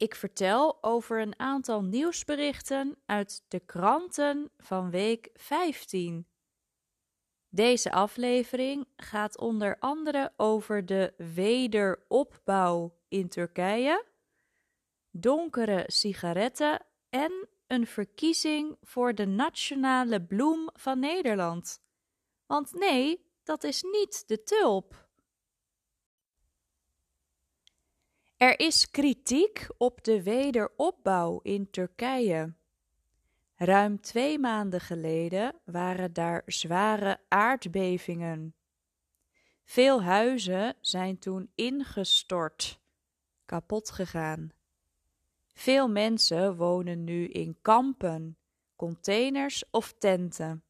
Ik vertel over een aantal nieuwsberichten uit de kranten van week 15. Deze aflevering gaat onder andere over de wederopbouw in Turkije, donkere sigaretten en een verkiezing voor de nationale bloem van Nederland. Want nee, dat is niet de tulp. Er is kritiek op de wederopbouw in Turkije. Ruim twee maanden geleden waren daar zware aardbevingen. Veel huizen zijn toen ingestort, kapot gegaan. Veel mensen wonen nu in kampen, containers of tenten.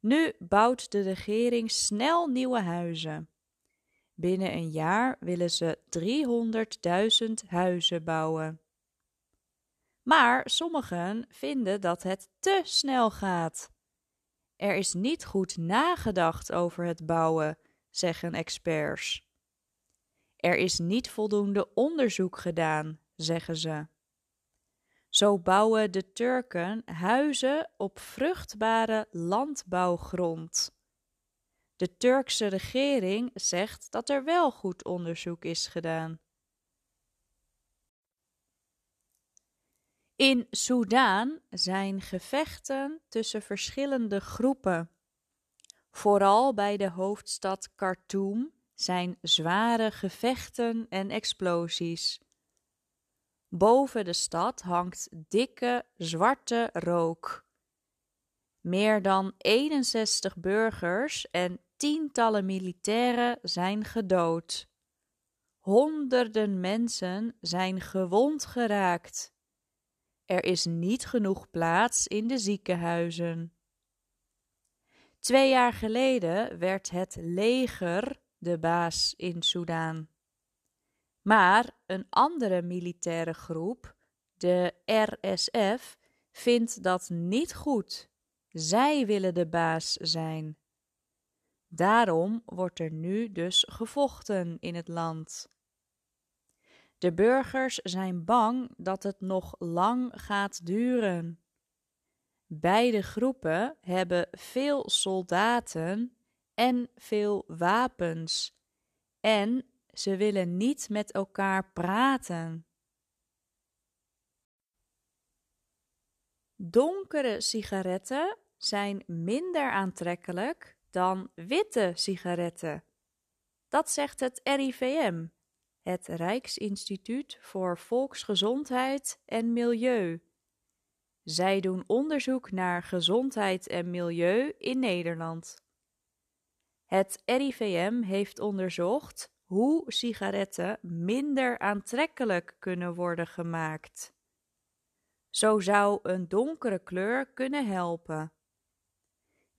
Nu bouwt de regering snel nieuwe huizen. Binnen een jaar willen ze 300.000 huizen bouwen. Maar sommigen vinden dat het te snel gaat. Er is niet goed nagedacht over het bouwen, zeggen experts. Er is niet voldoende onderzoek gedaan, zeggen ze. Zo bouwen de Turken huizen op vruchtbare landbouwgrond. De Turkse regering zegt dat er wel goed onderzoek is gedaan. In Soudaan zijn gevechten tussen verschillende groepen. Vooral bij de hoofdstad Khartoum zijn zware gevechten en explosies. Boven de stad hangt dikke zwarte rook. Meer dan 61 burgers en tientallen militairen zijn gedood. Honderden mensen zijn gewond geraakt. Er is niet genoeg plaats in de ziekenhuizen. Twee jaar geleden werd het leger de baas in Soudaan. Maar een andere militaire groep, de RSF, vindt dat niet goed. Zij willen de baas zijn. Daarom wordt er nu dus gevochten in het land. De burgers zijn bang dat het nog lang gaat duren. Beide groepen hebben veel soldaten en veel wapens en ze willen niet met elkaar praten. Donkere sigaretten zijn minder aantrekkelijk dan witte sigaretten. Dat zegt het RIVM, het Rijksinstituut voor Volksgezondheid en Milieu. Zij doen onderzoek naar gezondheid en milieu in Nederland. Het RIVM heeft onderzocht hoe sigaretten minder aantrekkelijk kunnen worden gemaakt. Zo zou een donkere kleur kunnen helpen.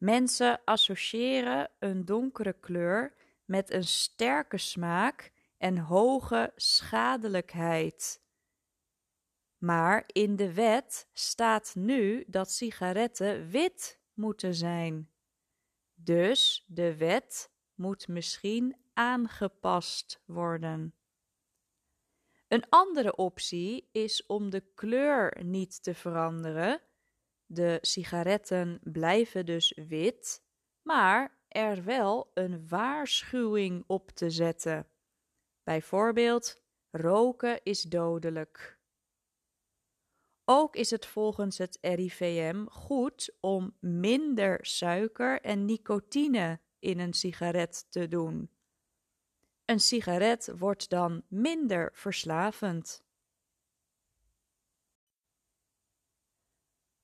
Mensen associëren een donkere kleur met een sterke smaak en hoge schadelijkheid. Maar in de wet staat nu dat sigaretten wit moeten zijn. Dus de wet moet misschien aangepast worden. Een andere optie is om de kleur niet te veranderen. De sigaretten blijven dus wit, maar er wel een waarschuwing op te zetten. Bijvoorbeeld: roken is dodelijk. Ook is het volgens het RIVM goed om minder suiker en nicotine in een sigaret te doen. Een sigaret wordt dan minder verslavend.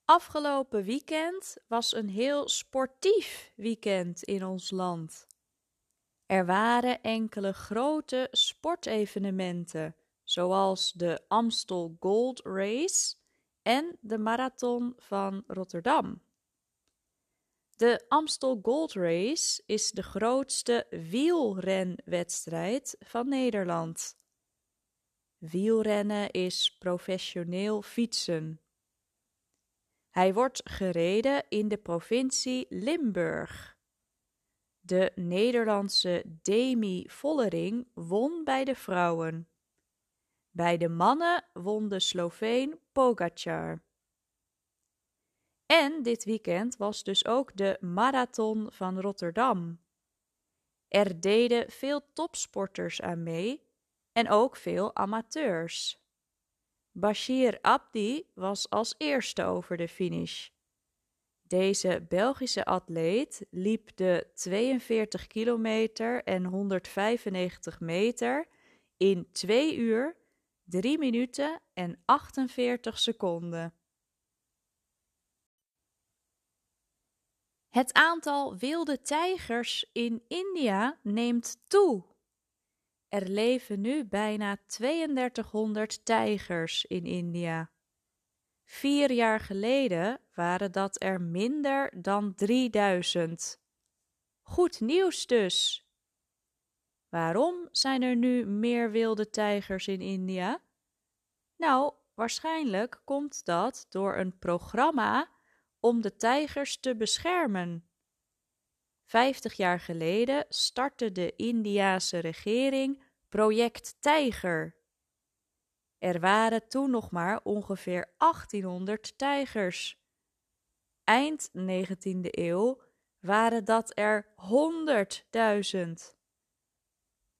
Afgelopen weekend was een heel sportief weekend in ons land. Er waren enkele grote sportevenementen, zoals de Amstel Gold Race en de Marathon van Rotterdam. De Amstel Gold Race is de grootste wielrenwedstrijd van Nederland. Wielrennen is professioneel fietsen. Hij wordt gereden in de provincie Limburg. De Nederlandse Demi Vollering won bij de vrouwen. Bij de mannen won de Sloveen Pogacar. En dit weekend was dus ook de Marathon van Rotterdam. Er deden veel topsporters aan mee en ook veel amateurs. Bashir Abdi was als eerste over de finish. Deze Belgische atleet liep de 42 kilometer en 195 meter in 2 uur, 3 minuten en 48 seconden. Het aantal wilde tijgers in India neemt toe. Er leven nu bijna 3200 tijgers in India. Vier jaar geleden waren dat er minder dan 3000. Goed nieuws dus. Waarom zijn er nu meer wilde tijgers in India? Nou, waarschijnlijk komt dat door een programma om de tijgers te beschermen. Vijftig jaar geleden startte de Indiase regering Project Tijger. Er waren toen nog maar ongeveer 1800 tijgers. Eind 19e eeuw waren dat er 100.000.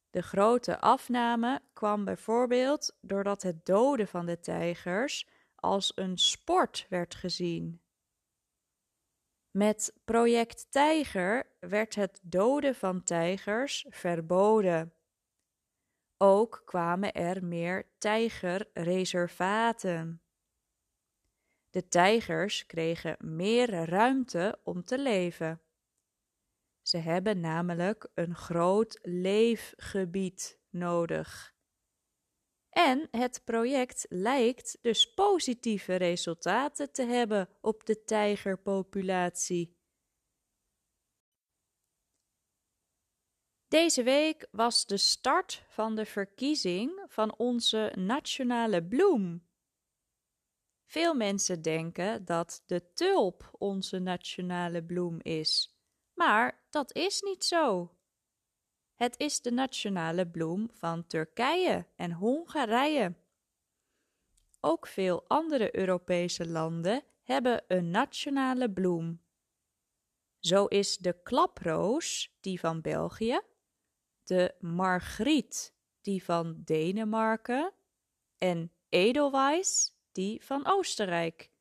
De grote afname kwam bijvoorbeeld doordat het doden van de tijgers als een sport werd gezien. Met Project Tijger werd het doden van tijgers verboden. Ook kwamen er meer tijgerreservaten. De tijgers kregen meer ruimte om te leven. Ze hebben namelijk een groot leefgebied nodig. En het project lijkt dus positieve resultaten te hebben op de tijgerpopulatie. Deze week was de start van de verkiezing van onze nationale bloem. Veel mensen denken dat de tulp onze nationale bloem is, maar dat is niet zo. Het is de nationale bloem van Turkije en Hongarije. Ook veel andere Europese landen hebben een nationale bloem. Zo is de klaproos die van België, de margriet die van Denemarken en edelweiss die van Oostenrijk.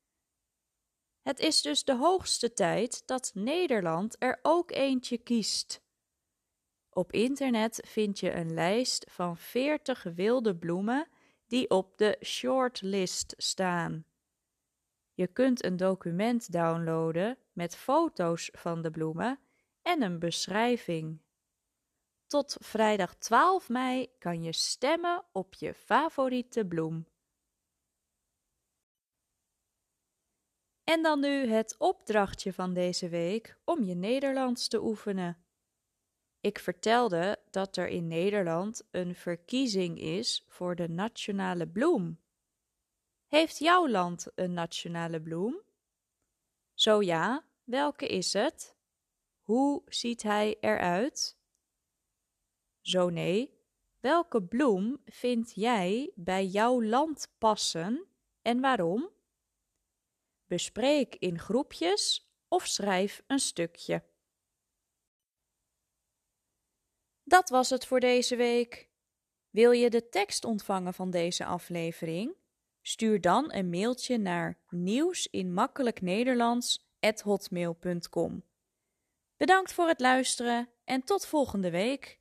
Het is dus de hoogste tijd dat Nederland er ook eentje kiest. Op internet vind je een lijst van 40 wilde bloemen die op de shortlist staan. Je kunt een document downloaden met foto's van de bloemen en een beschrijving. Tot vrijdag 12 mei kan je stemmen op je favoriete bloem. En dan nu het opdrachtje van deze week om je Nederlands te oefenen. Ik vertelde dat er in Nederland een verkiezing is voor de nationale bloem. Heeft jouw land een nationale bloem? Zo ja, welke is het? Hoe ziet hij eruit? Zo nee, welke bloem vind jij bij jouw land passen en waarom? Bespreek in groepjes of schrijf een stukje. Dat was het voor deze week. Wil je de tekst ontvangen van deze aflevering? Stuur dan een mailtje naar nieuwsinmakkelijknederlands@hotmail.com. Bedankt voor het luisteren en tot volgende week.